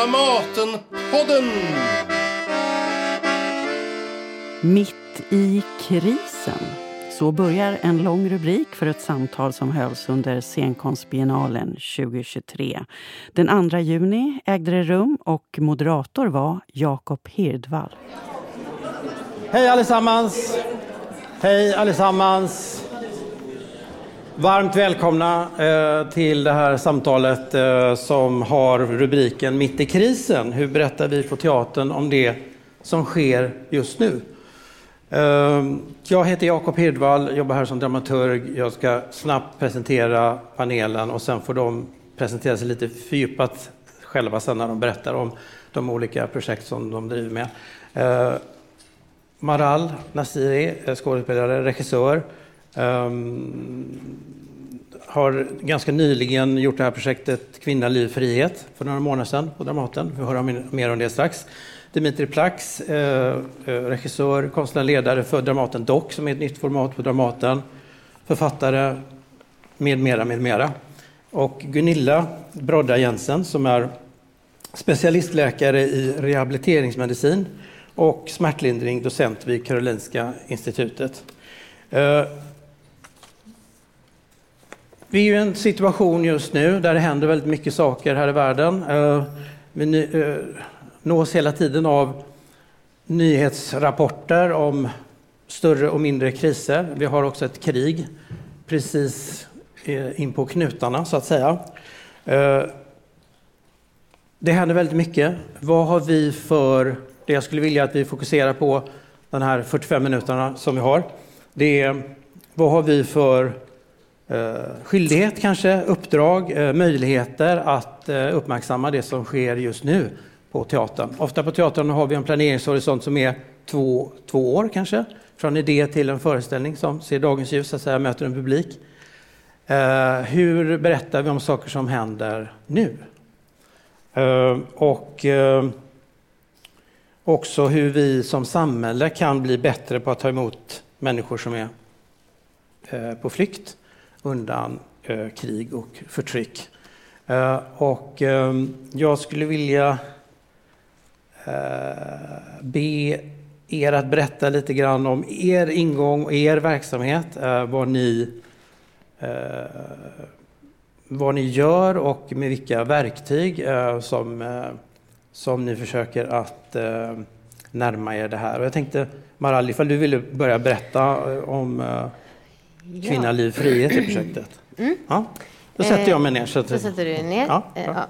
Dramaten-podden! Mitt i krisen. Så börjar en lång rubrik för ett samtal som hölls under scenkonstbiennalen 2023. Den 2 juni ägde det rum och moderator var Jakob Hirdvall. Hej allesammans! Hej allesammans! Varmt välkomna eh, till det här samtalet eh, som har rubriken Mitt i krisen. Hur berättar vi på teatern om det som sker just nu? Eh, jag heter Jakob Hirdvall, jobbar här som dramaturg. Jag ska snabbt presentera panelen och sen får de presentera sig lite fördjupat själva sen när de berättar om de olika projekt som de driver med. Eh, Maral Nasiri, eh, skådespelare, regissör. Um, har ganska nyligen gjort det här projektet Kvinna, liv, frihet för några månader sedan på Dramaten. Vi höra mer om det strax. Dimitri Plax, eh, eh regissör, konstnärlig ledare för Dramaten Dock som är ett nytt format på Dramaten. Författare med mera, med mera. Och Gunilla Brodda Jensen som är specialistläkare i rehabiliteringsmedicin och smärtlindring, docent vid Karolinska institutet. Eh, vi är i en situation just nu där det händer väldigt mycket saker här i världen. Eh, vi eh, nås hela tiden av nyhetsrapporter om större och mindre kriser. Vi har också ett krig precis eh, in på knutarna, så att säga. Det händer väldigt mycket. Vad har vi för det jag skulle vilja att vi fokuserar på de här 45 minuterna som vi har, det är vad har vi för Eh, skyldighet kanske, uppdrag, eh, möjligheter att eh, uppmärksamma det som sker just nu på teatern. Ofta på teatern har vi en planeringshorisont som är två, två år kanske, från idé till en föreställning som ser dagens ljus, så att säga, möter en publik. Hur berättar vi om saker som händer nu? Och också hur vi som samhälle kan bli bättre på att ta emot människor som är på flykt undan eh, krig och förtryck. Eh, och ehm, jag skulle vilja eh, be er att berätta lite grann om er ingång och er verksamhet, eh, vad ni, eh, vad ni gör och med vilka verktyg som som ni försöker att eh, närma er det här. Och jag tänkte, Maral, ifall du ville börja berätta eh, om eh, Kvinna, liv, frihet i projektet. Mm. Ja, då sätter jag mig ner. Så att, då sätter du dig ner. Ja, ja.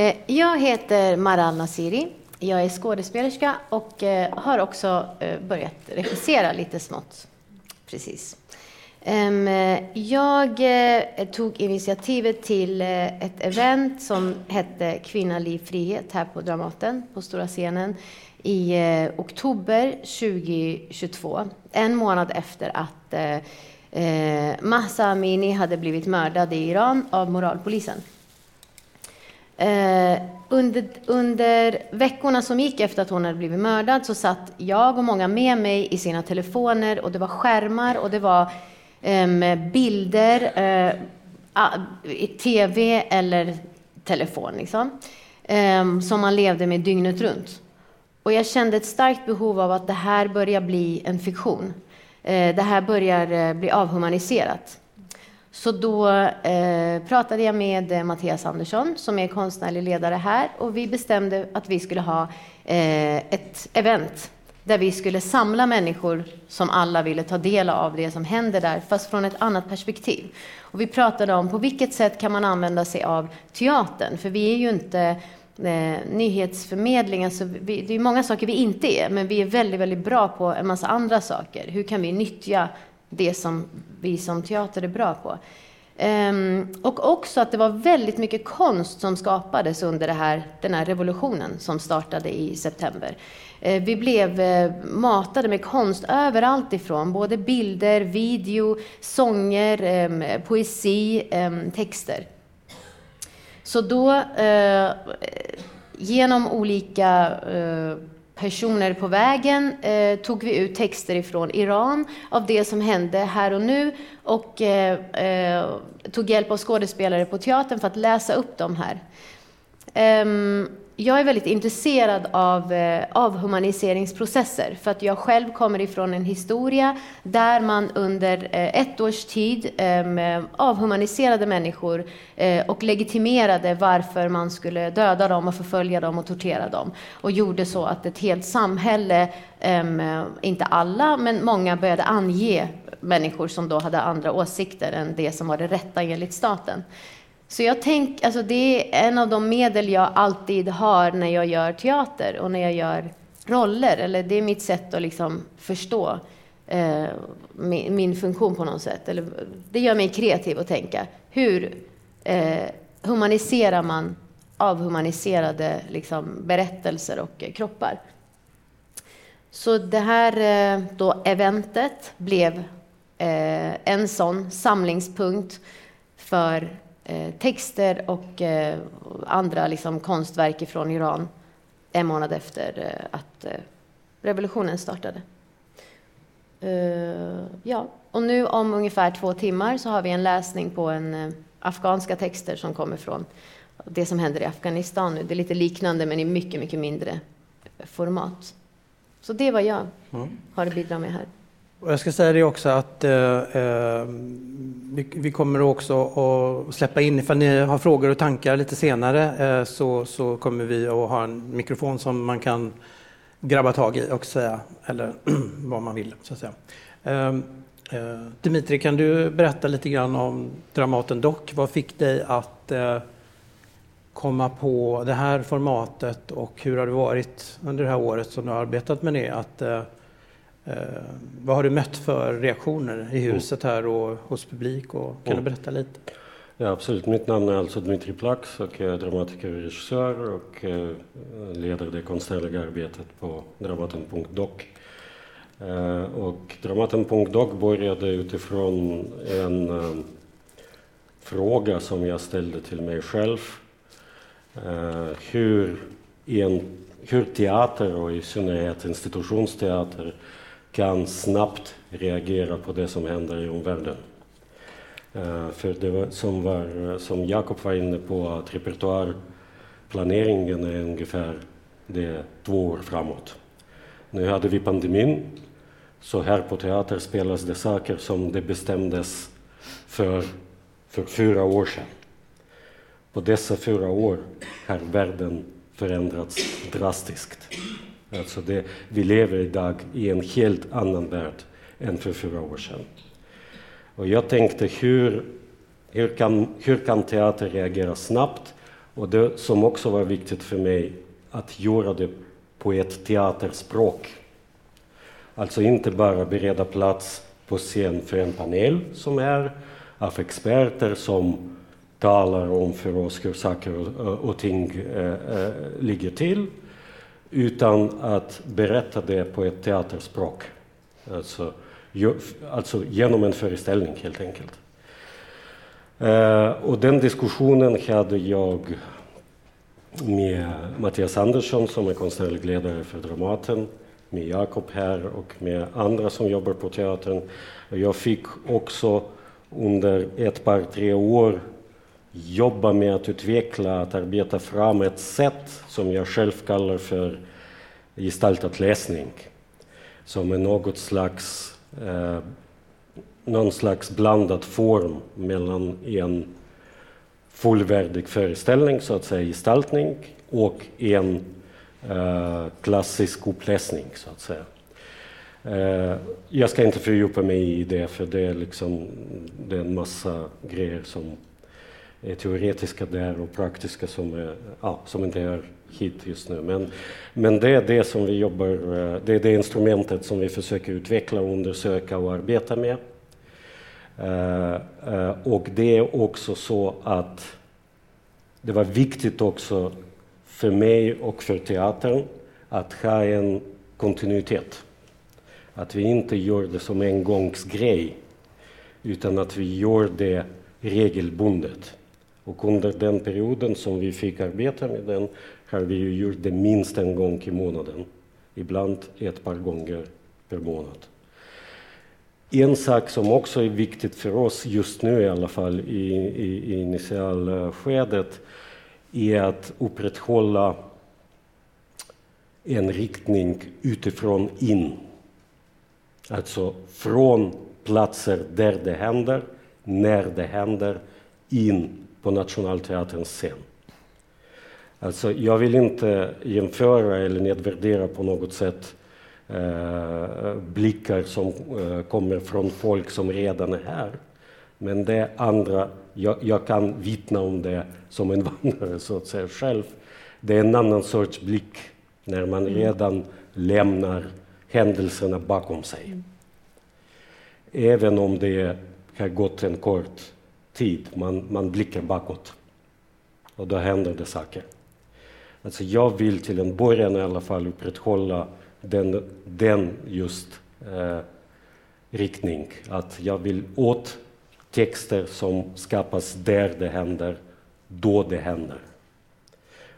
Eh, jag heter Maral Nasiri. Jag är skådespelerska och eh, har också börjat regissera lite smått. Precis. Jag eh, tog initiativet till eh, ett event som hette Kvinna, liv, frihet här på Dramaten, på stora scenen, i eh, oktober 2022. En månad efter att Eh, Mahsa Amini hade blivit mördad i Iran av moralpolisen. Eh, under, under veckorna som gick efter att hon hade blivit mördad så satt jag och många med mig i sina telefoner och det var skärmar och det var eh, bilder, eh, i tv eller telefon, liksom, ehm, som man levde med dygnet runt. Och jag kände ett starkt behov av att det här börjar bli en fiktion. Eh, det här börjar eh, bli avhumaniserat. Så då eh, pratade jag med eh, Mattias Andersson som är konstnärlig ledare här och vi bestämde att vi skulle ha eh, ett event där vi skulle samla människor som alla ville ta del av det som händer där, fast från ett annat perspektiv. Och vi pratade om på vilket sätt kan man använda sig av teatern, för vi är ju inte eh, nyhetsförmedling, alltså vi, det är många saker vi inte är, men vi är väldigt, väldigt bra på en massa andra saker. Hur kan vi nyttja det som vi som teater är bra på? Um, och också att det var väldigt mycket konst som skapades under det här, den här revolutionen som startade i september. Uh, vi blev uh, matade med konst överallt ifrån, både bilder, video, sånger, um, poesi, um, texter. Så då, eh, genom olika eh, personer på vägen eh, tog vi ut texter ifrån Iran av det som hände här och nu och eh, tog hjälp av skådespelare på teatern för att läsa upp dem här. Um, jag är väldigt intresserad av eh, avhumaniseringsprocesser för att jag själv kommer ifrån en historia där man under eh, ett års tid ehm, eh, avhumaniserade människor eh, och legitimerade varför man skulle döda dem och förfölja dem och tortera dem och gjorde så att ett helt samhälle, ehm, eh, inte alla, men många började ange människor som då hade andra åsikter än det som var det rätta enligt staten. Så jag tänker, alltså det är en av de medel jag alltid har när jag gör teater och när jag gör roller. Eller det är mitt sätt att liksom förstå eh, min, min, funktion på något sätt. Eller, det gör mig kreativ att tänka. Hur eh, humaniserar man avhumaniserade liksom, berättelser och eh, kroppar? Så det här eh, då eventet blev eh, en sån samlingspunkt för texter och eh, andra liksom, konstverk från Iran en månad efter eh, att revolutionen startade. ja, och nu om ungefär två timmar så har vi en läsning på en afghanska texter som kommer från det som händer i Afghanistan nu. Det är lite liknande men i mycket, mycket mindre format. Så det är vad jag mm. har att bidra med här. Och jag ska säga det också att eh, eh, vi, vi, kommer också att släppa in, ifall ni har frågor och tankar lite senare eh, så, så kommer vi att ha en mikrofon som man kan grabba tag i och säga, eller vad man vill så att säga. Ehm, eh, Dimitri, kan du berätta lite grann om Dramaten Dock? Vad fick dig att eh, komma på det här formatet och hur har det varit under det här året som du har arbetat med det? Att, eh, eh, Eh, vad har du mött för reaktioner i huset här och hos publik? Och, kan du berätta lite? Ja, absolut. Mitt namn är alltså Dmitrij Plax och jag är dramatiker och regissör och eh, leder det konstnärliga arbetet på Dramaten.doc. Eh, och Dramaten.doc började utifrån en um, fråga som jag ställde till mig själv. Uh, hur, en, hur teater och i synnerhet institutionsteater kan snabbt reagera på det som händer i omvärlden. Eh, för det var, som, var, som Jakob var inne på, att repertoarplaneringen är ungefär det två år framåt. Nu hade vi pandemin, så här på teater spelas det saker som det bestämdes för, för fyra år sedan. På dessa fyra år har världen förändrats drastiskt. Alltså det, vi lever idag i en helt annan värld än för fyra år sedan. Och jag tänkte hur, hur, kan, hur kan teater reagera snabbt? Och det som också var viktigt för mig, att göra det på ett teaterspråk. Alltså inte bara bereda plats på scen för en panel som är av experter som talar om för oss hur saker och, och ting eh, eh ligger till utan att berätta det på ett teaterspråk. Alltså, alltså genom en föreställning helt enkelt. Eh, och den diskussionen hade jag med Mattias Andersson som är konstnärlig ledare för Dramaten, med Jakob här och med andra som jobbar på teatern. Jag fick också under ett par, tre år jobba med att utveckla, att arbeta fram ett sätt som jag själv kallar för gestaltad läsning. Som är något slags, eh, någon slags blandad form mellan en fullvärdig föreställning, så att säga gestaltning, och en eh, klassisk uppläsning, så att säga. Eh, jag ska inte fördjupa mig i det, för det är, liksom, det är en massa grejer som Eh, teoretiska där och praktiska som, är, ja, som inte är hit just nu. Men, men det är det som vi jobbar, eh, det är det instrumentet som vi försöker utveckla, undersöka och arbeta med. Och det är också så att det var viktigt också för mig och för teatern att ha en kontinuitet. Att vi inte gör det som en gångsgrej utan att vi gör det regelbundet. Och under den perioden som vi fick arbeta med den har vi ju gjort det minst en gång i månaden. Ibland ett par gånger per månad. En sak som också är viktigt för oss just nu i alla fall i, i, i initialskedet är att upprätthålla en riktning utifrån in. Alltså från platser där det händer, när det händer, in på Nationalteaterns scen. Alltså, jag vill inte jämföra eller nedvärdera på något sätt eh, blickar som eh, kommer från folk som redan är här. Men det andra, jag, jag, kan vittna om det som en vandrare så att säga själv. Det är en annan sorts blick när man mm. redan lämnar händelserna bakom sig. Mm. Även om det har gått en kort tid, man, man blickar bakåt. Och då händer det saker. Alltså jag vill till en början i alla fall upprätthålla den, den just eh, riktning. Att jag vill åt texter som skapas där det händer, då det händer.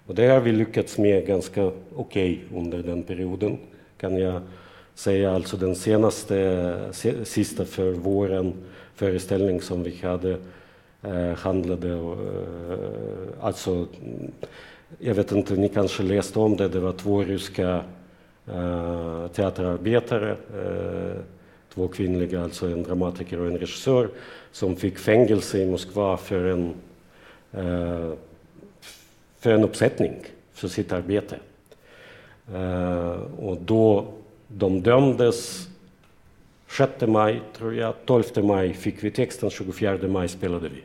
Och det har vi lyckats med ganska okej okay under den perioden, kan jag säga. Alltså den senaste, sista för våren föreställning som vi hade Eh, handlade eh, alltså jag vet inte, ni kanske läste om det, det var två ryska eh, teaterarbetare, två kvinnliga, alltså en dramatiker och en regissör, som fick fängelse i Moskva för en, för en uppsättning för sitt arbete. Och då de dömdes 6 maj, tror jag, 12 maj fick vi texten, 24 maj spelade vi.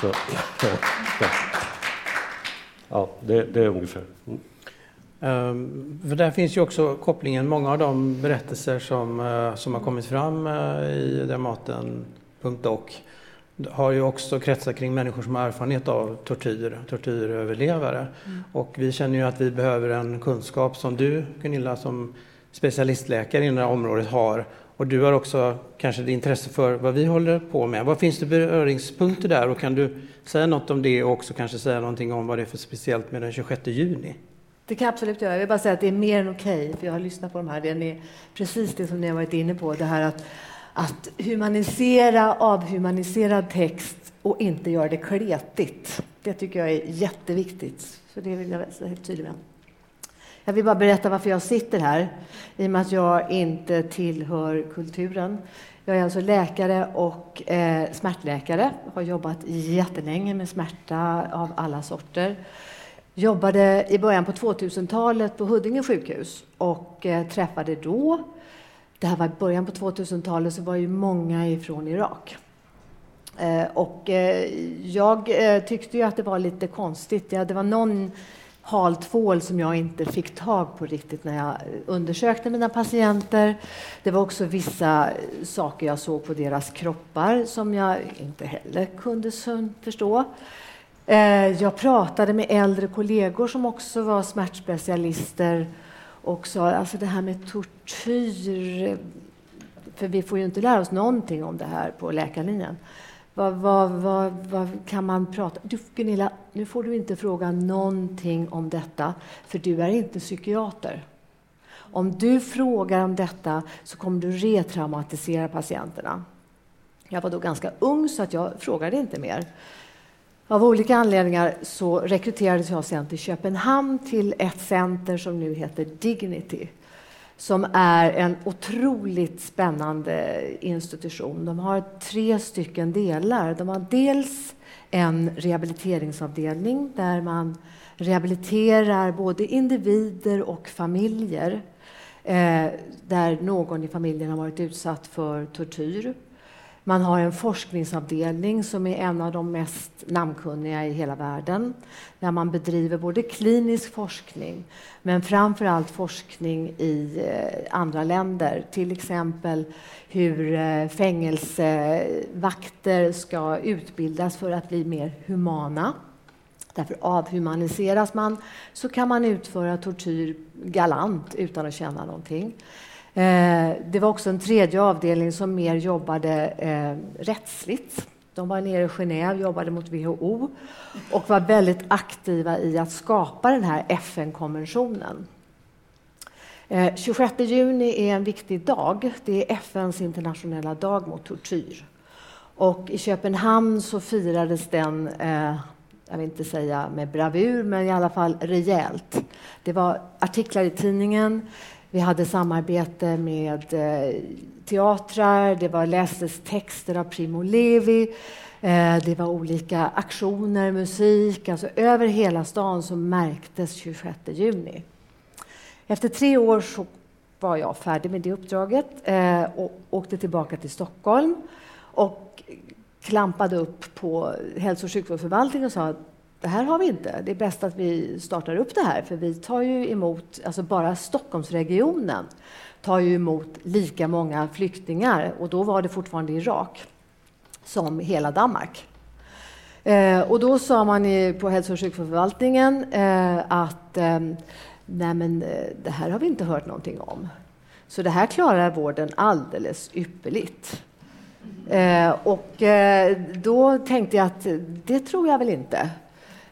Så, ja, det, det är ungefär. Mm. Um, för där finns ju också kopplingen, många av de berättelser som, uh, som har kommit fram uh, i Dramaten.doc har ju också kretsat kring människor som har erfarenhet av tortyr, tortyröverlevare. Mm. Och vi känner ju att vi behöver en kunskap som du, Gunilla, som specialistläkare inom det här området har och du har också kanske ett intresse för vad vi håller på med. Vad finns det beröringspunkter där och kan du säga något om det och också kanske säga någonting om vad det är för speciellt med den 26 juni? Det kan jag absolut göra. Jag vill bara säga att det är mer än okej, okay, för jag har lyssnat på de här. Det är precis det som ni har varit inne på, det här att, att humanisera avhumaniserad text och inte göra det kletigt. Det tycker jag är jätteviktigt. Så det vill jag vara helt tydlig med. Jag vill bara berätta varför jag sitter här, i och med att jag inte tillhör kulturen. Jag är alltså läkare och eh, smärtläkare. Har jobbat jättelänge med smärta av alla sorter. Jobbade i början på 2000-talet på Huddinge sjukhus och eh, träffade då, det här var i början på 2000-talet, så var ju många ifrån Irak. Eh, och eh, jag eh, tyckte ju att det var lite konstigt. Ja, det var någon hal tvål som jag inte fick tag på riktigt när jag undersökte mina patienter. Det var också vissa saker jag såg på deras kroppar som jag inte heller kunde förstå. Eh, jag pratade med äldre kollegor som också var smärtspecialister och sa alltså det här med tortyr, eh, för vi får ju inte lära oss någonting om det här på läkarlinjen. Vad, vad, vad, vad, kan man prata du, Gunilla, nu får du inte fråga någonting om detta, för du är inte psykiater. Om du frågar om detta så kommer du retraumatisera patienterna. Jag var då ganska ung, så att jag frågade inte mer. Av olika anledningar så rekryterades jag sen till Köpenhamn till ett center som nu heter Dignity som är en otroligt spännande institution. De har tre stycken delar. De har dels en rehabiliteringsavdelning där man rehabiliterar både individer och familjer eh, där någon i familjen har varit utsatt för tortyr. Man har en forskningsavdelning som är en av de mest namnkunniga i hela världen, där man bedriver både klinisk forskning, men framför allt forskning i eh, andra länder. Till exempel hur eh, fängelsevakter ska utbildas för att bli mer humana. Därför avhumaniseras man, så kan man utföra tortyr galant utan att känna någonting. Eh, det var också en tredje avdelning som mer jobbade eh, rättsligt. De var nere i Genève, jobbade mot WHO och var väldigt aktiva i att skapa den här FN-konventionen. 26 eh, juni är en viktig dag. Det är FNs internationella dag mot tortyr. Och i Köpenhamn så firades den, eh, jag vill inte säga med bravur, men i alla fall rejält. Det var artiklar i tidningen, vi hade samarbete med eh, teatrar, det var lästes texter av Primo Levi, eh, det var olika aktioner, musik, alltså över hela stan så märktes 26 juni. Efter tre år så var jag färdig med det uppdraget eh, och åkte tillbaka till Stockholm och klampade upp på hälso och sjukvårdsförvaltningen och sa att det här har vi inte. Det är bäst att vi startar upp det här, för vi tar ju emot, alltså bara Stockholmsregionen tar ju emot lika många flyktingar och då var det fortfarande Irak som hela Danmark. Eh, och då sa man i, på hälso och sjukvårdsförvaltningen eh, att eh, nej men, eh, det här har vi inte hört någonting om. Så det här klarar vården alldeles ypperligt. Eh, och eh, då tänkte jag att eh, det tror jag väl inte.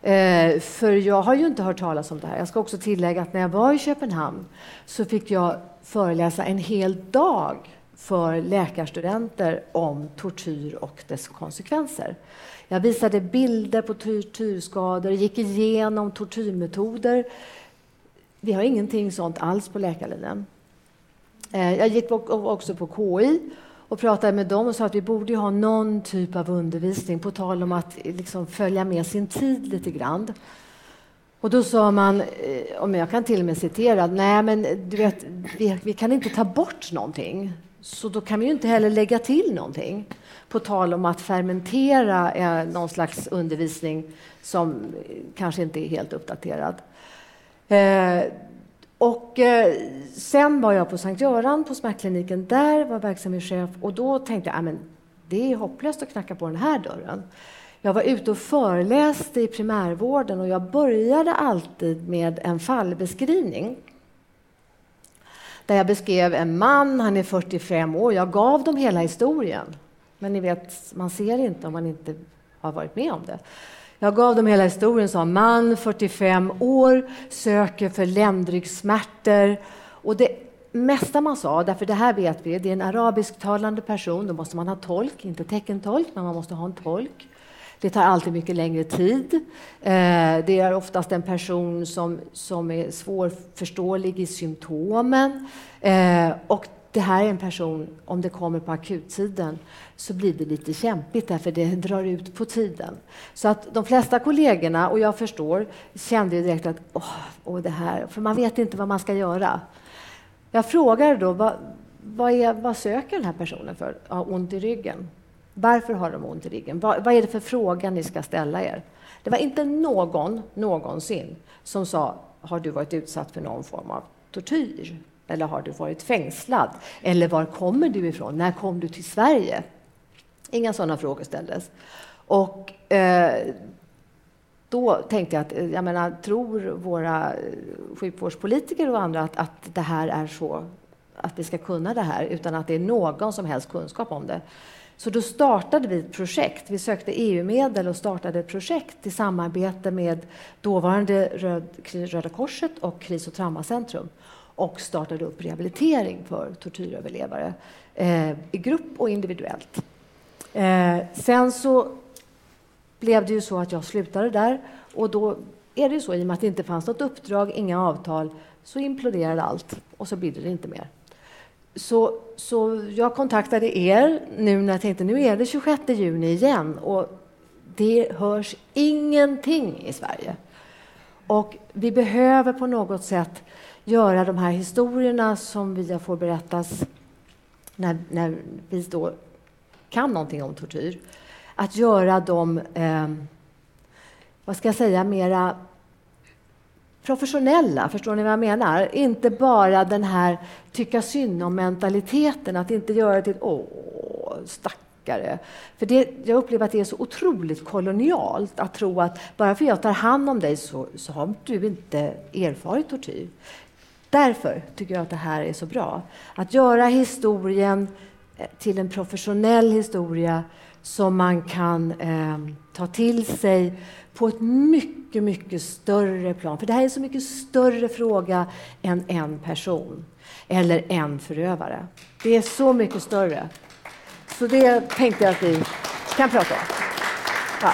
Eh, för jag har ju inte hört talas om det här. Jag ska också tillägga att när jag var i Köpenhamn så fick jag föreläsa en hel dag för läkarstudenter om tortyr och dess konsekvenser. Jag visade bilder på tortyrskador, gick igenom tortyrmetoder. Vi har ingenting sånt alls på läkarlinjen. Eh, jag gick också på KI och pratade med dem och sa att vi borde ha någon typ av undervisning på tal om att liksom följa med sin tid lite grann. Och då sa man, eh, om jag kan till och med citera, nej men du vet, vi, vi kan inte ta bort någonting. Så då kan vi ju inte heller lägga till någonting. På tal om att fermentera eh, någon slags undervisning som eh, kanske inte är helt uppdaterad. Eh, och eh, sen var jag på Sankt Göran på smärtkliniken. Där var verksamhetschef och då tänkte jag ah, att det är hopplöst att knacka på den här dörren. Jag var ute och föreläste i primärvården och jag började alltid med en fallbeskrivning. Där jag beskrev en man, han är 45 år. Jag gav dem hela historien. Men ni vet, man ser inte om man inte har varit med om det. Jag gav dem hela historien, sa man, 45 år, söker för ländryggsmärtor. Och det mesta man sa, därför det här vet vi, det är en arabisktalande person, då måste man ha tolk, inte teckentolk, men man måste ha en tolk. Det tar alltid mycket längre tid. Eh, det är oftast en person som, som är svårförståelig i symptomen. Eh, och det här är en person, om det kommer på akuttiden, så blir det lite kämpigt därför det drar ut på tiden. Så att de flesta kollegorna, och jag förstår, kände direkt att åh, åh, det här, för man vet inte vad man ska göra. Jag frågade då, vad, vad, är, vad söker den här personen för? Ja, ont i ryggen. Varför har de ont i ryggen? Vad, vad är det för fråga ni ska ställa er? Det var inte någon någonsin som sa, har du varit utsatt för någon form av tortyr? Eller har du varit fängslad? Eller var kommer du ifrån? När kom du till Sverige? Inga sådana frågor ställdes. Och eh, då tänkte jag att, eh, jag menar, tror våra eh, sjukvårdspolitiker och andra att, att det här är så, att vi ska kunna det här utan att det är någon som helst kunskap om det? Så då startade vi ett projekt. Vi sökte EU-medel och startade ett projekt i samarbete med dåvarande Röd, Röda Korset och Kris och traumacentrum och startade upp rehabilitering för tortyröverlevare eh, i grupp och individuellt. Eh, sen så blev det ju så att jag slutade där och då är det ju så, i och med att det inte fanns något uppdrag, inga avtal, så imploderade allt och så blir det inte mer. Så, så jag kontaktade er nu när jag tänkte nu är det 26 juni igen och det hörs ingenting i Sverige. Och vi behöver på något sätt göra de här historierna som vi får berättas när, när vi då kan någonting om tortyr, att göra dem, eh, vad ska jag säga, mera professionella, förstår ni vad jag menar? Inte bara den här tycka synd om-mentaliteten, att inte göra det till åh, stackare. För det, jag upplever att det är så otroligt kolonialt att tro att bara för jag tar hand om dig så, så har du inte erfarit tortyr. Därför tycker jag att det här är så bra. Att göra historien eh, till en professionell historia som man kan eh, ta till sig på ett mycket, mycket större plan. För det här är en så mycket större fråga än en person eller en förövare. Det är så mycket större. Så det tänkte jag att vi kan prata om. Ja.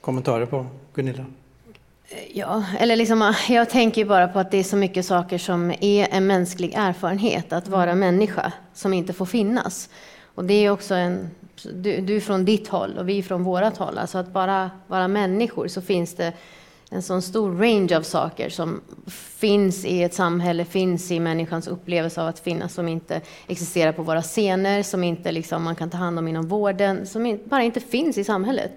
Kommentarer på Gunilla? Ja, eller liksom, jag tänker bara på att det är så mycket saker som är en mänsklig erfarenhet, att vara människa, som inte får finnas. Och det är också en, du, du från ditt håll och vi från vårat håll. Alltså att bara vara människor så finns det en sån stor range av saker som finns i ett samhälle, finns i människans upplevelse av att finnas, som inte existerar på våra scener, som inte liksom man kan ta hand om inom vården, som bara inte finns i samhället.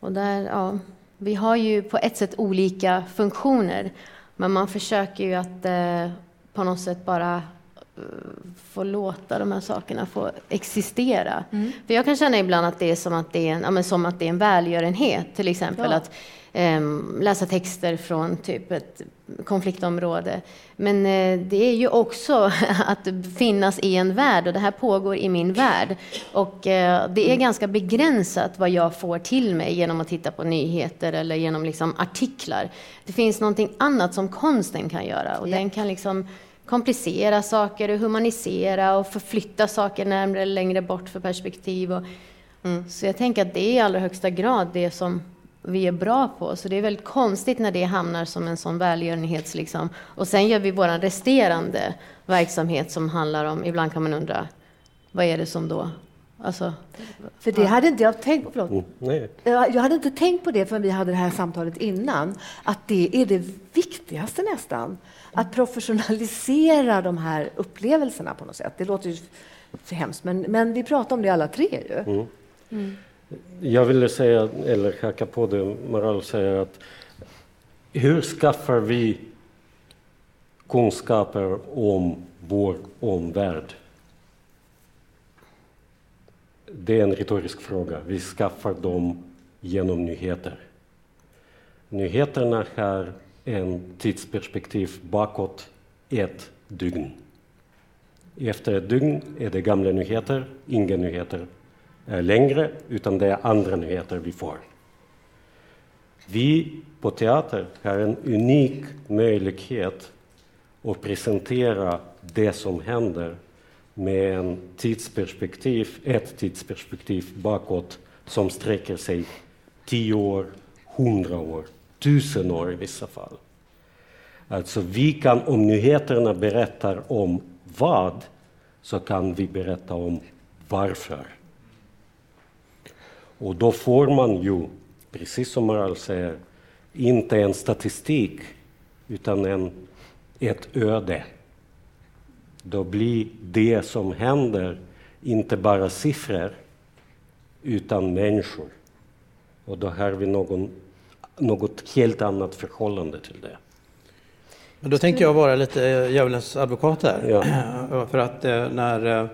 Och där, ja, vi har ju på ett sätt olika funktioner, men man försöker ju att eh, på något sätt bara eh, få låta de här sakerna få existera. Mm. För jag kan känna ibland att det är som att det är en, ja, som att det är en välgörenhet, till exempel. Ja. att läsa texter från typ ett konfliktområde. Men eh, det är ju också att finnas i en värld och det här pågår i min värld. Och eh, det är ganska begränsat vad jag får till mig genom att titta på nyheter eller genom liksom artiklar. Det finns någonting annat som konsten kan göra och den kan liksom komplicera saker och humanisera och förflytta saker närmare eller längre bort för perspektiv. Och, mm. Så jag tänker att det är i allra högsta grad det som vi är bra på. Så det är väldigt konstigt när det hamnar som en sån välgörenhets... Liksom. Och sen gör vi vår resterande verksamhet som handlar om, ibland kan man undra, vad är det som då Alltså, för det hade inte jag tänkt på. Mm, nej. Jag hade inte tänkt på det förrän vi hade det här samtalet innan. Att det är det viktigaste nästan. Att professionalisera de här upplevelserna på något sätt. Det låter ju för hemskt, men, men vi pratar om det alla tre ju. Mm. Mm. Jag ville säga, eller hacka på det Maral säger, att hur skaffar vi kunskaper om vår omvärld? Det är en retorisk fråga. Vi skaffar dem genom nyheter. Nyheterna har en tidsperspektiv bakåt ett dygn. Efter ett dygn är det gamla nyheter, inga nyheter Eh, längre, utan det är andra nyheter vi får. Vi på teater har en unik möjlighet att presentera det som händer med en tidsperspektiv, ett tidsperspektiv bakåt som sträcker sig tio år, hundra år, tusen år i vissa fall. Alltså vi kan, om nyheterna berättar om vad, så kan vi berätta om varför. Och då får man ju, precis som Maral säger, inte en statistik utan en, ett öde. Då blir det som händer inte bara siffror utan människor. Och då har vi någon, något helt annat förhållande till det. Men då tänker jag vara lite djävulens advokat här. Ja. För att eh, när eh, Eh,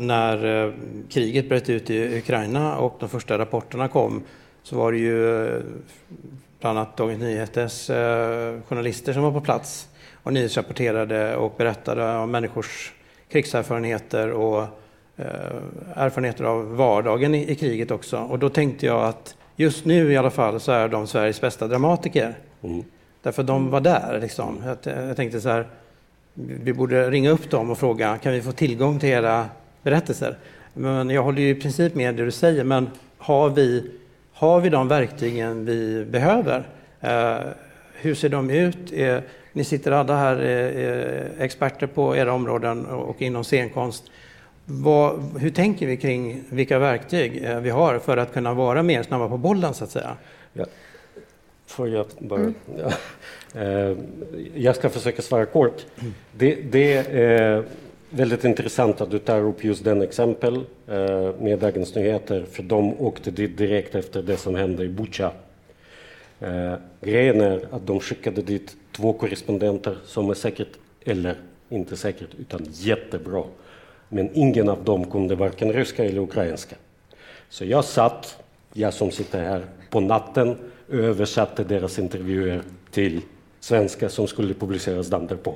när eh, kriget bröt ut i Ukraina och de första rapporterna kom så var det ju eh, bland annat Dagens Nyheters journalister som var på plats och nyhetsrapporterade och berättade om människors krigserfarenheter och erfarenheter av vardagen i, kriget också. Och då tänkte jag att just nu i alla fall så är de Sveriges bästa dramatiker. Mm. Därför de var där. Liksom. Jag tänkte så här, vi borde ringa upp dem och fråga kan vi få tillgång till era berättelser. Men jag håller ju i princip med det du säger, men har vi, har vi de verktygen vi behöver? Eh, hur ser de ut? Eh, ni sitter alla här eh, experter på era områden och inom scenkonst. Vad, hur tänker vi kring vilka verktyg eh, vi har för att kunna vara mer snabba på bollen så att säga? Ja. Får jag bara... Mm. Ja. Eh, jag ska försöka svara kort. Det, det, är väldigt intressant att du tar upp just den exempel eh, med Dagens Nyheter, för de åkte dit direkt efter det som hände i Butja. Eh, grejen är att de skickade dit två korrespondenter som är säkert, eller inte säkert, utan jättebra. Men ingen av dem kunde varken ryska eller ukrainska. Så jag satt, jag som sitter här, på natten översatte deras intervjuer till svenska som skulle publiceras dagen därpå.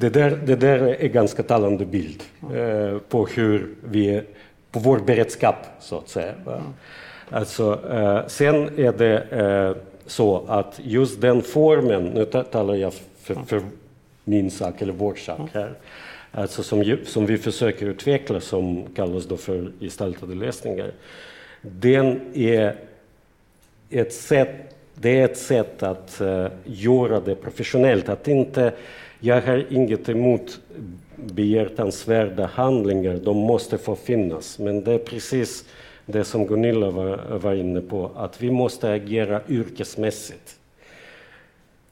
det, där, det där är en ganska talande bild eh, på hur vi är, på vår beredskap så att säga. Alltså, eh, sen är det eh, så att just den formen, nu talar jag för, för min sak eller vår sak här, alltså som, som vi försöker utveckla, som kallas då för gestaltade läsningar, den är ett sätt, det är ett sätt att uh, göra det professionellt. Att inte, jag har inget emot behjärtansvärda handlingar, de måste få finnas. Men det är precis det som Gunilla var, var inne på, att vi måste agera yrkesmässigt.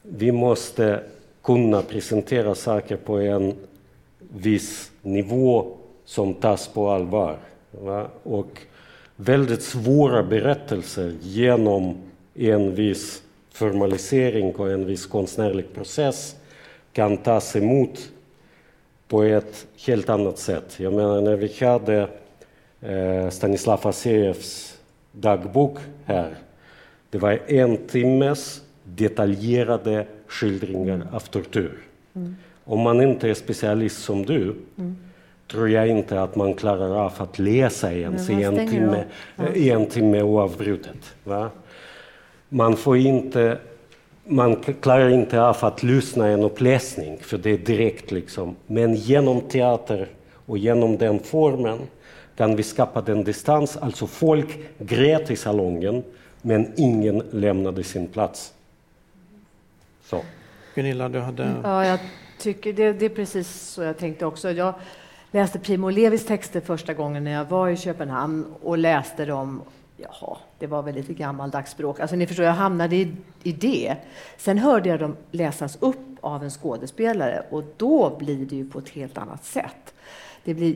Vi måste kunna presentera saker på en viss nivå som tas på allvar. Va? Och väldigt svåra berättelser genom en viss formalisering och en viss konstnärlig process kan tas emot på ett helt annat sätt. Jag menar, när vi hade eh, Stanislav Asejevs dagbok här, det var en timmes detaljerade skildringar av tortyr. Mm. Om man inte är specialist som du mm. tror jag inte att man klarar av att läsa ens i en timme, ja. en timme oavbrutet. Va? Man, får inte, man klarar inte av att lyssna en uppläsning, för det är direkt. Liksom. Men genom teater och genom den formen kan vi skapa den distans. Alltså folk grät i salongen, men ingen lämnade sin plats. Så. Gunilla, du hade... Ja, jag tycker det, det, är precis så jag tänkte också. Jag läste Primo Levis texter första gången när jag var i Köpenhamn och läste dem. Jaha, det var väl lite gammaldags språk. Alltså ni förstår, jag hamnade i, i det. Sen hörde jag dem läsas upp av en skådespelare och då blir det ju på ett helt annat sätt. Det blir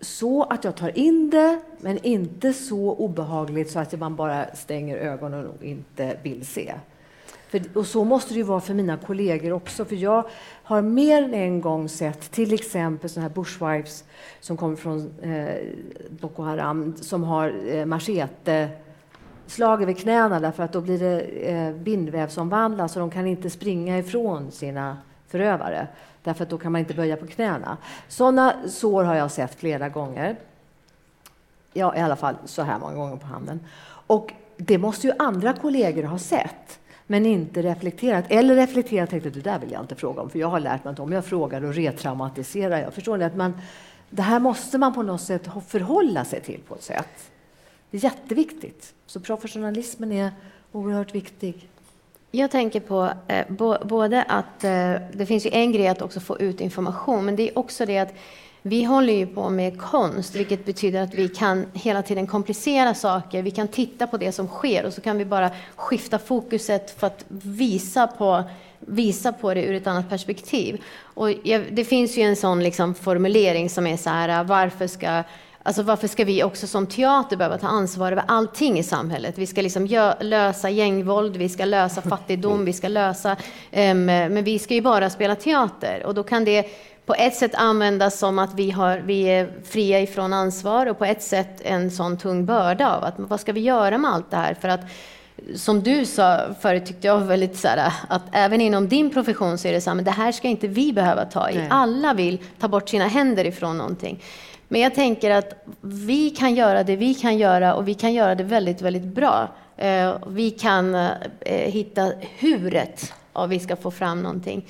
så att jag tar in det, men inte så obehagligt så att man bara stänger ögonen och inte vill se. För, och så måste det ju vara för mina kollegor också, för jag har mer än en gång sett till exempel sådana här bushwives som kommer från eh, Boko Haram, som har eh, machete slag över knäna därför att då blir det eh, bindvävsomvandlat så de kan inte springa ifrån sina förövare därför att då kan man inte böja på knäna. Sådana sår har jag sett flera gånger. Ja, i alla fall så här många gånger på handen. Och det måste ju andra kollegor ha sett men inte reflekterat. Eller reflekterat och tänkt att det där vill jag inte fråga om, för jag har lärt mig att om jag frågar och retraumatiserar jag. Förstår ni? Att man, det här måste man på något sätt förhålla sig till på ett sätt. Det är jätteviktigt. Så professionalismen är oerhört viktig. Jag tänker på eh, både att eh, det finns ju en grej att också få ut information, men det är också det att vi håller ju på med konst, vilket betyder att vi kan hela tiden komplicera saker. Vi kan titta på det som sker och så kan vi bara skifta fokuset för att visa på, visa på det ur ett annat perspektiv. Och det finns ju en sån liksom formulering som är så här, varför ska Alltså varför ska vi också som teater behöva ta ansvar över allting i samhället? Vi ska liksom lösa gängvåld, vi ska lösa fattigdom, vi ska lösa... Um, men vi ska ju bara spela teater och då kan det på ett sätt användas som att vi, har, vi är fria ifrån ansvar och på ett sätt en sån tung börda av att vad ska vi göra med allt det här? För att som du sa förut tyckte jag väldigt så här, att även inom din profession så är det så här, men det här ska inte vi behöva ta i. Nej. Alla vill ta bort sina händer ifrån någonting. Men jag tänker att vi kan göra det vi kan göra och vi kan göra det väldigt, väldigt bra. Eh, vi kan eh, hitta huret om vi ska få fram någonting.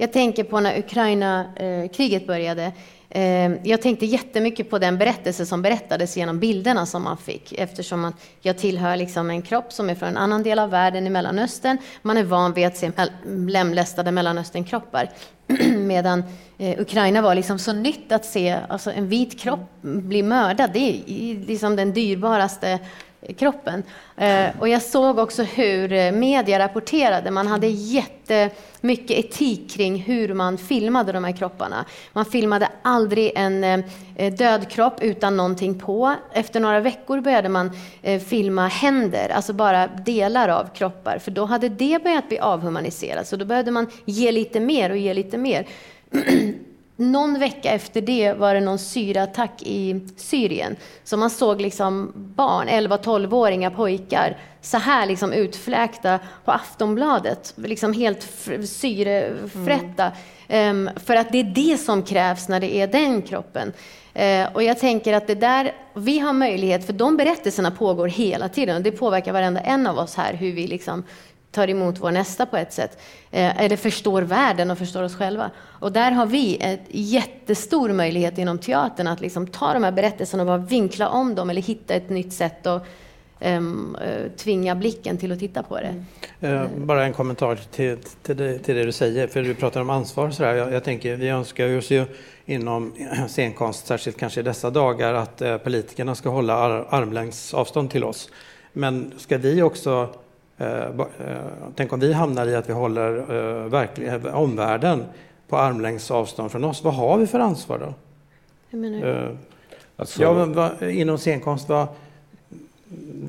Jag tänker på när Ukraina-kriget började. Eh, jag tänkte jättemycket på den berättelse som berättades genom bilderna som man fick eftersom jag tillhör liksom en kropp som är från en annan del av världen i Mellanöstern. Man är van vid att se lemlästade Mellanösternkroppar. Medan eh, Ukraina var liksom så nytt att se alltså en vit kropp bli mördad. Det är liksom den dyrbaraste kroppen. Eh, och jag såg också hur eh, media rapporterade. Man hade jättemycket etik kring hur man filmade de här kropparna. Man filmade aldrig en eh, död kropp utan någonting på. Efter några veckor började man filma händer, alltså bara delar av kroppar. För då hade det börjat bli avhumaniserat. Så då behövde man ge lite mer och ge lite mer. någon vecka efter det var det någon syraattack i Syrien. Så man såg liksom barn, 11-12-åringar pojkar, så här liksom utfläkta på Aftonbladet. Liksom helt syrefrätta. Mm. Um, för att det är det som krävs när det är den kroppen. Uh, och jag tänker att det där, vi har möjlighet, för de berättelserna pågår hela tiden och det påverkar varenda en av oss här hur vi liksom tar emot vår nästa på ett sätt. Eh, eller förstår världen och förstår oss själva. Och där har vi en jättestor möjlighet inom teatern att liksom ta de här berättelserna och bara vinkla om dem eller hitta ett nytt sätt och ehm, eh, um, tvinga blicken till att titta på det. Mm. Eh, bara en kommentar till, till, det, till det du säger, för du pratar om ansvar. Så jag, jag tänker, vi önskar oss ju inom scenkonst, särskilt kanske i dessa dagar, att politikerna ska hålla ar, armlängds avstånd till oss. Men ska vi också Tänk om vi hamnar i att vi håller verklig, omvärlden på armlängds avstånd från oss. Vad har vi för ansvar då? Hur menar du? Alltså, ja, men, vad, inom scenkonst, vad,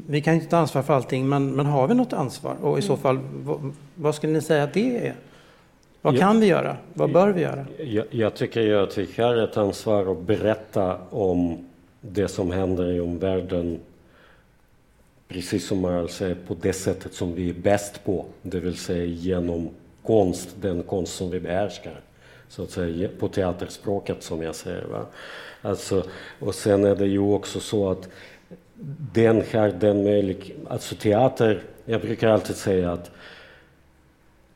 vi kan inte ta ansvar för allting, men, men har vi något ansvar? Och i så mm. fall, vad, vad skulle ni säga att det är? Vad kan vi göra? Vad bör vi göra? Jag, jag tycker ju att vi har ett ansvar att berätta om det som händer i omvärlden precis som man alltså säger, på det sättet som vi är bäst på, det vill säga genom konst, den konst som vi behärskar, så att säga, på teaterspråket som jag säger. Va? Alltså, och sen är det ju också så att den har den möjligheten, alltså teater, jag brukar alltid säga att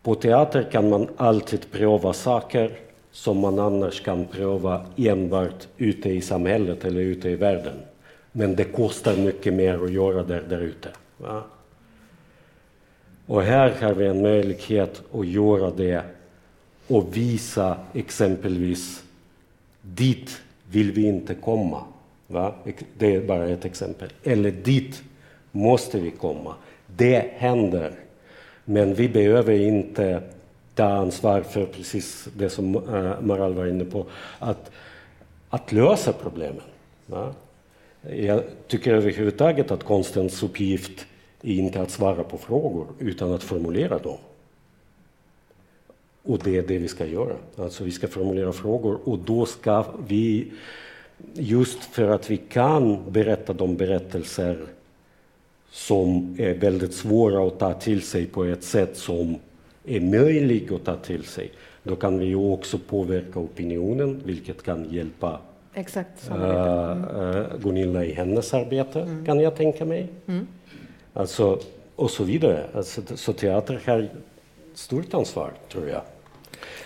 på teater kan man alltid pröva saker som man annars kan pröva enbart ute i samhället eller ute i världen. Men det kostar mycket mer att göra det där ute. Va? Och här har vi en möjlighet att göra det och visa exempelvis dit vill vi inte komma. Va? Det är bara ett exempel. Eller dit måste vi komma. Det händer. Men vi behöver inte ta ansvar för precis det som uh, Maral var inne på, att, att lösa problemen. Va? Jag tycker överhuvudtaget att konstens uppgift är inte att svara på frågor, utan att formulera dem. Och det är det vi ska göra. Alltså vi ska formulera frågor och då ska vi just för att vi kan berätta de berättelser som är väldigt svåra att ta till sig på ett sätt som är möjligt att ta till sig. Då kan vi också påverka opinionen, vilket kan hjälpa Exakt, uh, uh, Gunilla i hennes arbete, mm. kan jag tänka mig. Mm. Alltså, och så vidare. Alltså, så teater har stort ansvar, tror jag.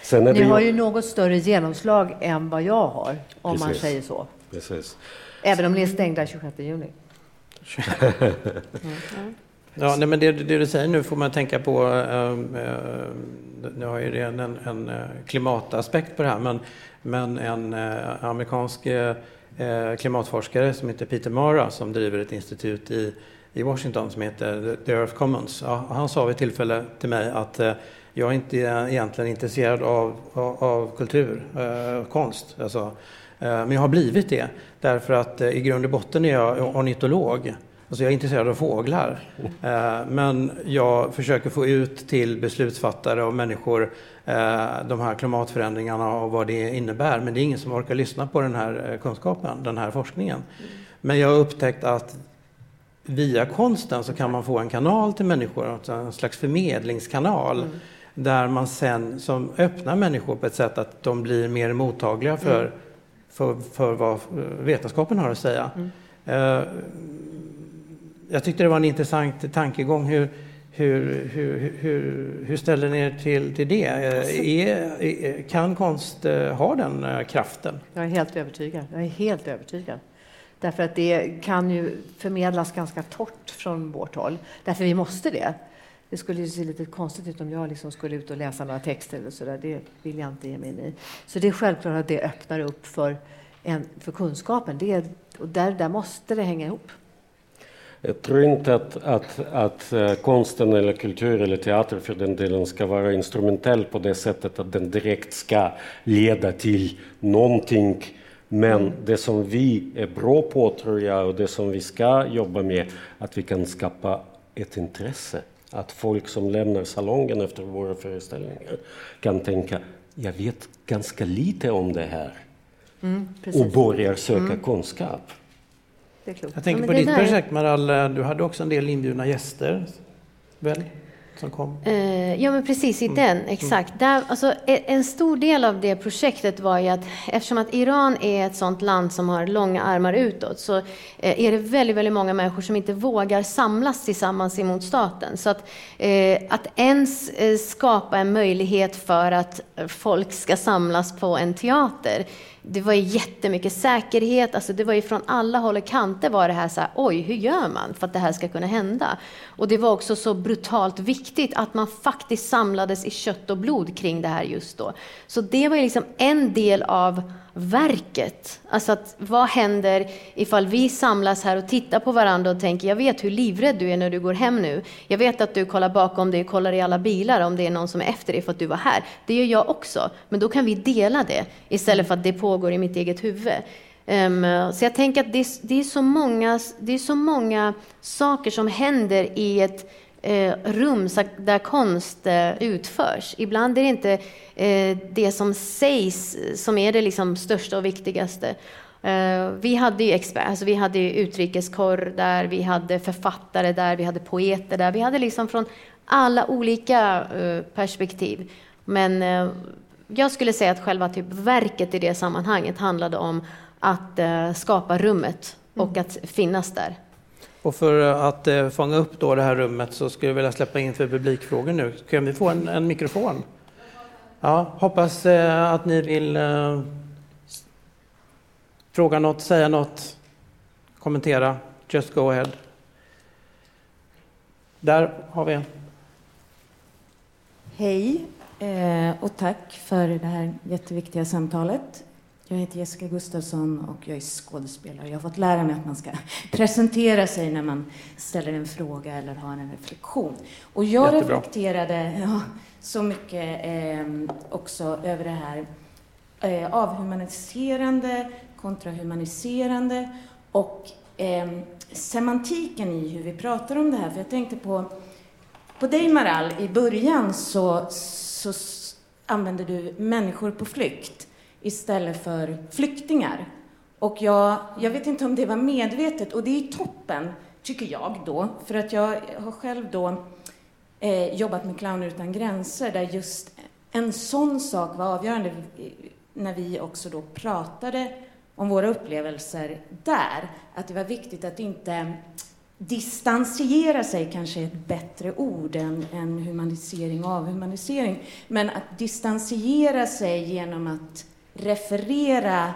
Sen är Ni har ju något större genomslag än vad jag har, om Precis. man säger så. Precis. Även om ni är stängda 26 juni. Mm. Ja, nej, men det, det, du säger nu får man tänka på, äh, nu har ju det en, en, en, klimataspekt på det här, men, men en äh, amerikansk äh, klimatforskare som heter Peter Mara som driver ett institut i, i Washington som heter The Earth Commons. Ja, han sa vid tillfälle till mig att jag är inte egentligen intresserad av, av, av kultur, konst. Alltså, Eh, men jag har blivit det därför att eh, i grund och botten är jag ornitolog. Alltså jag är intresserad av fåglar. Eh, men jag försöker få ut till beslutsfattare och människor de här klimatförändringarna och vad det innebär. Men det är ingen som orkar lyssna på den här kunskapen, den här forskningen. Men jag har upptäckt att via konsten så kan man få en kanal till människor, alltså en slags förmedlingskanal. Mm. Där man sen som öppnar människor på ett sätt att de blir mer mottagliga för mm för, för vad vetenskapen har att säga. Mm. Jag tyckte det var en intressant tankegång. Hur, hur, hur, hur, hur ställer ni er till, till det? Är, är, kan konst eh, ha den eh, kraften? Jag är helt övertygad. Jag är helt övertygad. Därför att det kan ju förmedlas ganska torrt från vårt håll. Därför vi måste det. Det skulle se lite konstigt ut om jag liksom skulle ut och läsa några texter eller så där. Det vill jag inte ge mig in i. Så det är självklart att det öppnar upp för, en, för kunskapen. Det och där, där måste det hänga ihop. Jag tror inte att, att, att uh, konsten eller kultur eller teater för den delen ska vara instrumentell på det sättet att den direkt ska leda till någonting. Men mm. det som vi är bra på tror jag och det som vi ska jobba med, att vi kan skapa ett intresse att folk som lämnar salongen efter våra föreställningar kan tänka, jag vet ganska lite om det här. Mm, och börjar söka mm. kunskap. Jag tänker ja, på ditt projekt Maral, du hade också en del inbjudna gäster. Väl? som kom? Eh, ja, men precis i mm. den, mm. exakt. Där, alltså, e, en stor del av det projektet var ju att eftersom att Iran är ett sådant land som har långa armar utåt så eh, är det väldigt, väldigt många människor som inte vågar samlas tillsammans emot staten. Så att, eh, att ens skapa en möjlighet för att folk ska samlas på en teater det var ju jättemycket säkerhet, alltså det var ju från alla håll och kanter var det här så här, oj, hur gör man för att det här ska kunna hända? Och det var också så brutalt viktigt att man faktiskt samlades i kött och blod kring det här just då. Så det var ju liksom en del av verket. Alltså att, vad händer ifall vi samlas här och tittar på varandra och tänker, jag vet hur livrädd du är när du går hem nu. Jag vet att du kollar bakom dig kollar i alla bilar om det är någon som är efter dig för att du var här. Det gör jag också. Men då kan vi dela det istället för att det pågår i mitt eget huvud. Um, så jag tänker att det det, är så många, det är så många saker som händer i ett eh, rum där konst eh, utförs. Ibland är det inte eh, det som sägs som är det liksom största och viktigaste. Eh, vi hade ju expert, alltså vi hade utrikeskorr där, vi hade författare där, vi hade poeter där. Vi hade liksom från alla olika eh, perspektiv. Men eh, jag skulle säga att själva typ verket i det sammanhanget handlade om att skapa rummet och mm. att finnas där. Och för att eh, fånga upp då det här rummet så skulle jag vilja släppa in för publikfrågor nu. Kan vi få en, en mikrofon? Ja, hoppas eh, att ni vill eh, fråga något, säga något, kommentera. Just go ahead. Där har vi en. Hej eh, och tack för det här jätteviktiga samtalet. Jag heter Jessica Gustafsson och jag är skådespelare. Jag har fått lära mig att man ska presentera sig när man ställer en fråga eller har en reflektion. Och jag Jättebra. reflekterade ja, så mycket eh, också över det här eh, avhumaniserande kontra humaniserande och eh, semantiken i hur vi pratar om det här. För jag tänkte på, på dig Maral, i början så, så använde du människor på flykt istället för flyktingar. Och jag, jag vet inte om det var medvetet, och det är toppen, tycker jag då, för att jag har själv då eh, jobbat med Clowner utan gränser, där just en sån sak var avgörande när vi också då pratade om våra upplevelser där, att det var viktigt att inte distansiera sig kanske är ett bättre ord än, än humanisering och avhumanisering, men att distansiera sig genom att referera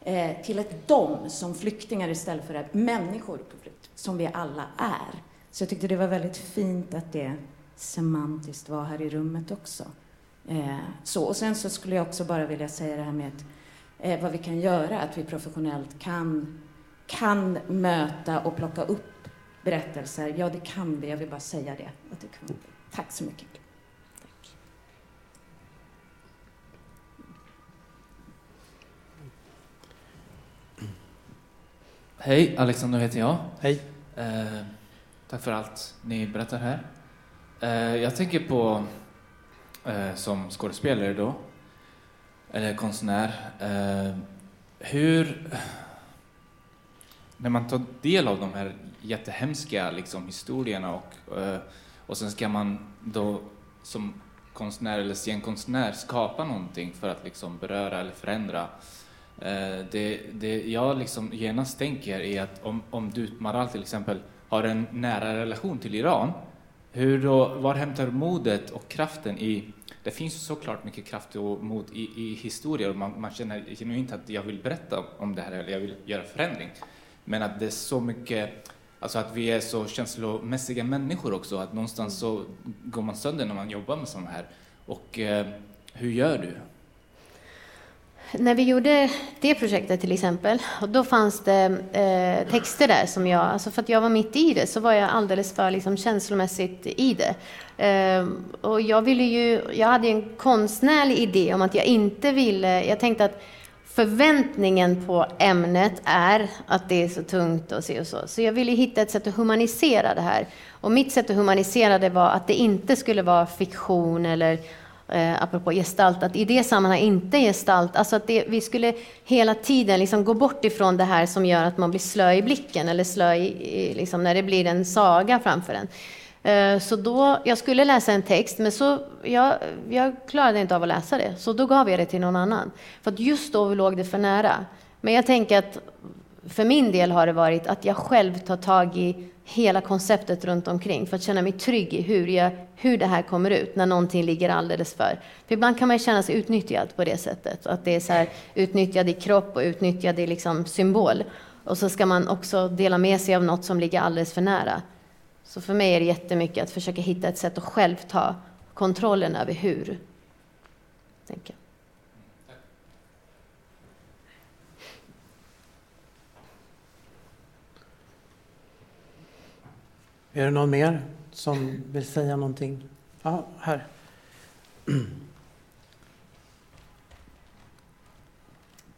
eh, till ett dom som flyktingar istället för människor på flykt, som vi alla är. Så jag tyckte det var väldigt fint att det semantiskt var här i rummet också. Eh, så, och sen så skulle jag också bara vilja säga det här med att, eh, vad vi kan göra, att vi professionellt kan, kan möta och plocka upp berättelser. Ja, det kan vi. Jag vill bara säga det. Att det kan Tack så mycket. Hej, Alexander heter jag. Hej. Eh, tack för allt ni berättar här. Eh, jag tänker på, eh, som skådespelare då, eller konstnär, eh, hur... När man tar del av de här jättehemska liksom, historierna och, eh, och sen ska man då som konstnär eller scenkonstnär skapa någonting för att liksom beröra eller förändra Eh, det, det jag liksom genast tänker är att om, om du, Maral till exempel, har en nära relation till Iran, hur då, var hämtar du modet och kraften i det finns såklart mycket kraft och mod i, i historier och man, man känner genuint att jag vill berätta om det här eller jag vill göra förändring. Men att det är så mycket, alltså att vi är så känslomässiga människor också, att någonstans så går man sönder när man jobbar med sådana här. Och eh, hur gör du? När vi gjorde det projektet till exempel, och då fanns det eh, texter där som jag, alltså för att jag var mitt i det, så var jag alldeles för liksom, känslomässigt i det. Eh, och jag ville ju, jag hade en konstnärlig idé om att jag inte ville, jag tänkte att förväntningen på ämnet är att det är så tungt och så och så. Så jag ville hitta ett sätt att humanisera det här. Och mitt sätt att humanisera det var att det inte skulle vara fiktion eller eh, apropå gestalt, att i det sammanhanget inte gestalt, alltså att det, vi skulle hela tiden liksom gå bort ifrån det här som gör att man blir slö i blicken eller slö i, i liksom när det blir en saga framför en. Eh, så då, jag skulle läsa en text, men så, jag, jag klarade inte av att läsa det. Så då gav jag det till någon annan. För att just då låg det för nära. Men jag tänker att för min del har det varit att jag själv tar tag i hela konceptet runt omkring för att känna mig trygg i hur, jag, hur det här kommer ut när någonting ligger alldeles för. För ibland kan man känna sig utnyttjad på det sättet. Att det är så här, utnyttjad i kropp och utnyttjad i liksom symbol. Och så ska man också dela med sig av något som ligger alldeles för nära. Så för mig är det jättemycket att försöka hitta ett sätt att själv ta kontrollen över hur. Tänker. Är det någon mer som vill säga någonting? Ja, här.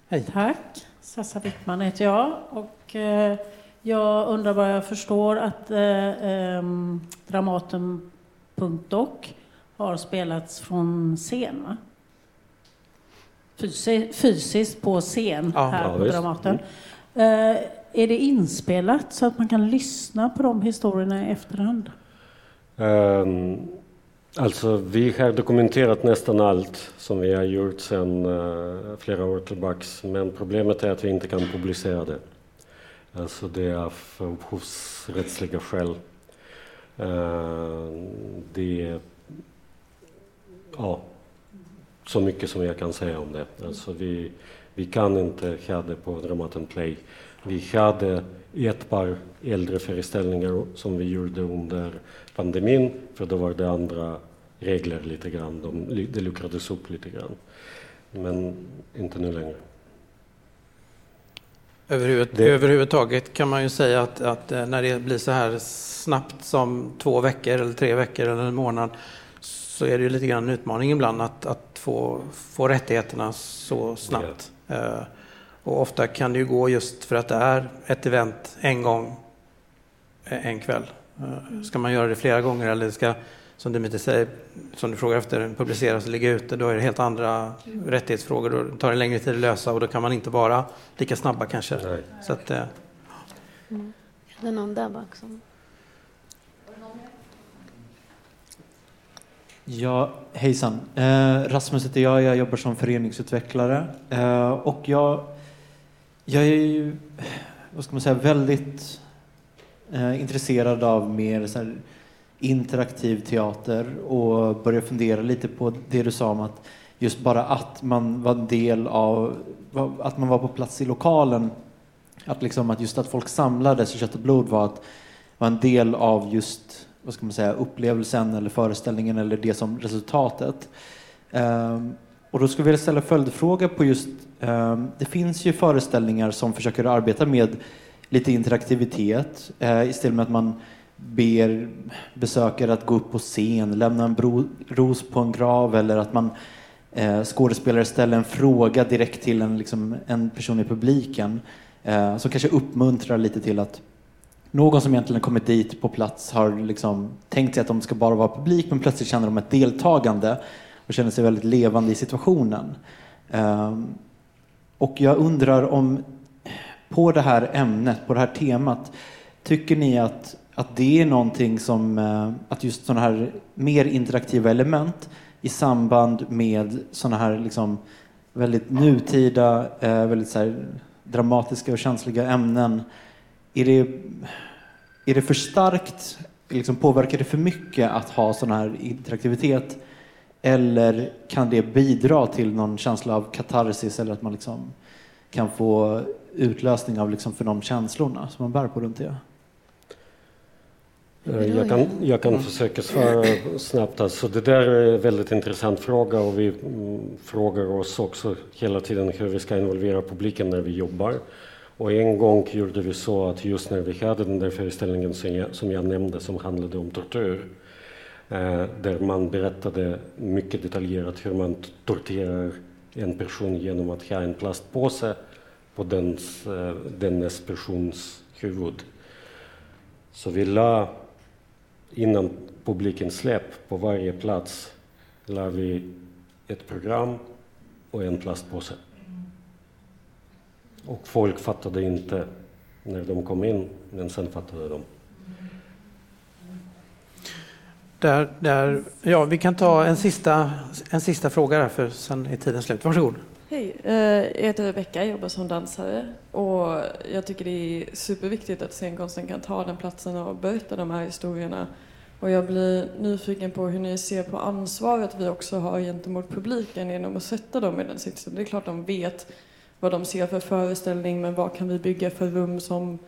Hej. Tack. Sassa Wickman heter jag. Och, eh, jag undrar vad jag förstår att eh, eh, Dramaten.doc har spelats från scen, va? Fysi fysiskt på scen Ja, här ja, på. Dramaten. Eh, är det inspelat så att man kan lyssna på de historierna i efterhand? Um, alltså, vi har dokumenterat nästan allt som vi har gjort sedan uh, flera år tillbaks. Men problemet är att vi inte kan publicera det. Alltså det är av upphovsrättsliga skäl. Uh, det är ja, så mycket som jag kan säga om det. Alltså vi, vi kan inte ha det på Dramaten Play. Vi hade ett par äldre föreställningar som vi gjorde under pandemin, för då var det andra regler lite grann. De, det luckrades upp lite grann. Men inte nu längre. Överhuvud, Det- Överhuvudtaget kan man ju säga att, att eh, när det blir så här snabbt som två veckor eller tre veckor eller en månad så är det ju lite grann en utmaning ibland att, att få, få rättigheterna så snabbt. Eh, och ofta kan det ju gå just för att det är ett event en gång eh, en kväll. Eh, ska man göra det flera gånger eller ska, som Dimitri säger, som du frågar efter, publiceras och ligga ute, då är det helt andra rättighetsfrågor. Då tar det längre tid att lösa och då kan man inte vara lika snabba kanske. Nej. Så att, eh, Är det någon där bak som... Ja, hejsan. Eh, Rasmus heter jag, jag jobbar som föreningsutvecklare. Eh, och jag, jag är ju, vad ska man säga, väldigt eh, intresserad av mer så här, interaktiv teater och börjar fundera lite på det du sa om att just bara att man var en del av, att man var på plats i lokalen, att, liksom, att just att folk samlades i kött och blod var, att, var en del av just vad ska man säga, upplevelsen eller föreställningen eller det som resultatet. Ehm, och då skulle jag vilja ställa följdfråga på just, eh, det finns ju föreställningar som försöker arbeta med lite interaktivitet eh, istället med att man ber besökare att gå upp på scen, lämna en bro, ros på en grav eller att man eh, skådespelare ställer en fråga direkt till en, liksom, en person i publiken eh, som kanske uppmuntrar lite till att någon som egentligen kommit dit på plats har liksom tänkt sig att de ska bara vara publik men plötsligt känner de ett deltagande och känner sig väldigt levande i situationen. Ehm, och jag undrar om på det här ämnet, på det här temat, tycker ni att, att det är någonting som, eh, att just sådana här mer interaktiva element i samband med sådana här liksom väldigt nutida, eh, väldigt så här dramatiska och känsliga ämnen är det, är det för starkt, liksom påverkar det för mycket att ha sån här interaktivitet? Eller kan det bidra till någon känsla av katarsis eller att man liksom kan få utlösning av liksom för de känslorna som man bär på runt det? Eh, Jag kan, jag kan försöka svara snabbt. Alltså det där är en väldigt intressant fråga och vi mm, frågar oss också hela tiden hur vi ska involvera publiken när vi jobbar. Och en gång gjorde vi så att just när vi hade den där föreställningen som jag, som jag nämnde som handlade om tortyr, Eh, där man berättade mycket detaljerat hur man torterar en person genom att ha en plastpåse på dens, eh, dennes persons huvud. Så vi la innan publiken släpp på varje plats la vi ett program och en plastpåse. Och folk fattade inte när de kom in, men sen fattade de. Där, där, ja, vi kan ta en sista, en sista fråga där, för sen är tiden slut. Varsågod. Hej, eh, jag heter Rebecka, jobbar som dansare och jag tycker det är superviktigt att scenkonsten kan ta den platsen och berätta de här historierna. Och jag blir nyfiken på hur ni ser på ansvaret vi också har gentemot publiken genom att sätta dem i den sitsen. Det är klart de vet vad de ser för föreställning men vad kan vi bygga för rum som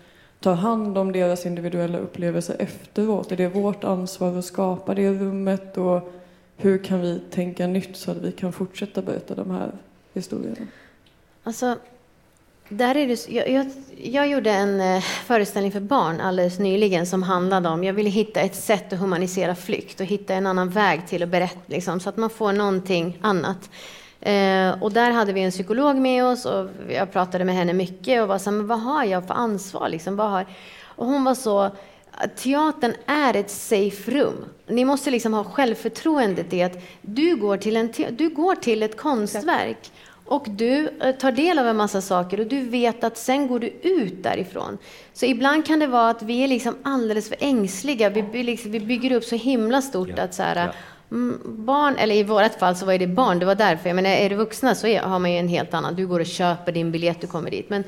Ta hand om deras individuella upplevelser efteråt? Är det vårt ansvar att skapa det rummet och hur kan vi tänka nytt så att vi kan fortsätta berätta de här historierna? Alltså, där är det, jag, jag, jag gjorde en eh, föreställning för barn alldeles nyligen som handlade om, jag ville hitta ett sätt att humanisera flykt och hitta en annan väg till att berätta, liksom, så att man får någonting annat. Eh, och där hade vi en psykolog med oss och jag pratade med henne mycket och var så här, men vad har jag för ansvar? Liksom, vad har... Och hon var så, teatern är ett safe rum. Ni måste liksom ha självförtroendet i att du går till, en du går till ett konstverk och du eh, tar del av en massa saker och du vet att sen går du ut därifrån. Så ibland kan det vara att vi är liksom alldeles för ängsliga. Vi, liksom, vi bygger upp så himla stort ja, att så här, ja. Mm, barn, eller i vårt fall så var det barn, det var därför. Jag menar, är det vuxna så är, har man ju en helt annan, du går och köper din biljett, du kommer dit. Men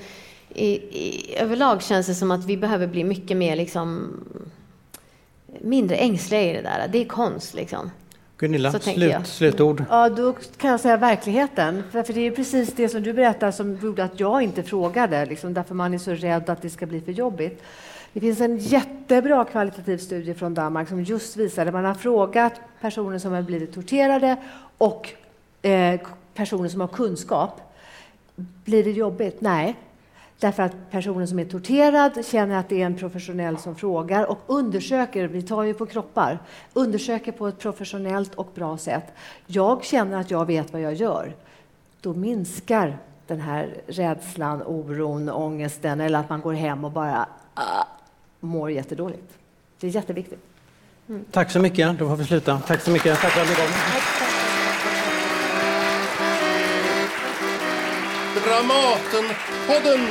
i, i, överlag känns det som att vi behöver bli mycket mer liksom mindre ängsliga i det där. Det är konst liksom. Gunilla, slut, slutord. Ja, då kan jag säga verkligheten. För, för det är precis det som du berättar som gjorde att jag inte frågade, liksom, därför man är så rädd att det ska bli för jobbigt. Det finns en jättebra kvalitativ studie från Danmark som just visade... att man har frågat personer som har blivit torterade och eh, personer som har kunskap. Blir det jobbigt? Nej, Därför att personen som är torterad känner att det är en professionell som frågar och undersöker, vi tar ju på kroppar, undersöker på ett professionellt och bra sätt. Jag känner att jag vet vad jag gör. Då minskar den här rädslan, oron, ångesten eller att man går hem och bara ah, mår jättedåligt. Det är jätteviktigt. Mm. Tack så mycket. Då får vi sluta. Tack så mycket. Tack för att ni kom. Dramatenpodden.